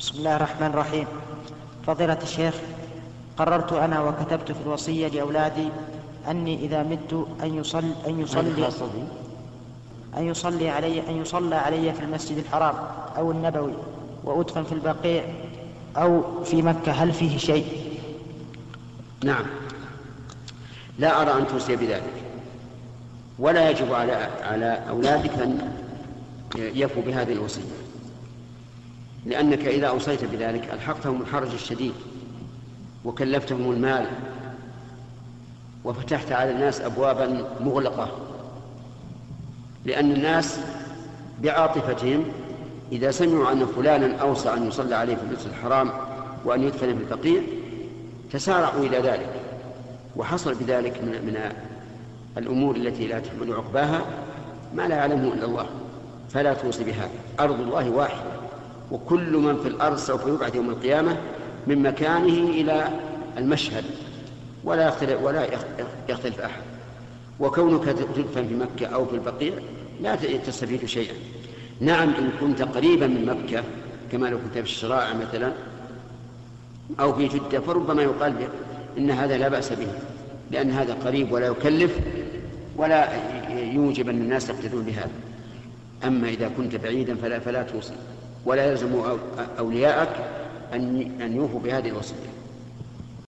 بسم الله الرحمن الرحيم. فضيلة الشيخ قررت أنا وكتبت في الوصية لأولادي أني إذا مت أن يصلي أن يصلي أن يصلي علي أن يصلى علي في المسجد الحرام أو النبوي وأدفن في البقيع أو في مكة. هل فيه شيء؟ نعم. لا أرى أن توصي بذلك. ولا يجب على على أولادك أن يفوا بهذه الوصية. لأنك إذا أوصيت بذلك ألحقتهم الحرج الشديد وكلفتهم المال وفتحت على الناس أبوابا مغلقة لأن الناس بعاطفتهم إذا سمعوا أن فلانا أوصى أن يصلى عليه في المسجد الحرام وأن يدفن في البقيع تسارعوا إلى ذلك وحصل بذلك من, من الأمور التي لا تحمل عقباها ما لا يعلمه إلا الله فلا توصي بهذا أرض الله واحدة. وكل من في الأرض سوف يبعث يوم القيامة من مكانه إلى المشهد. ولا يختلف, ولا يختلف أحد. وكونك تدفن في مكة أو في البقيع لا تستفيد شيئا. نعم إن كنت قريبا من مكة كما لو كنت في الشراع مثلا أو في جدة فربما يقال إن هذا لا بأس به لأن هذا قريب ولا يكلف ولا يوجب أن الناس يقتدون بهذا. أما إذا كنت بعيدا فلا, فلا توصي. ولا يلزم أولياءك أن يوفوا بهذه الوصية.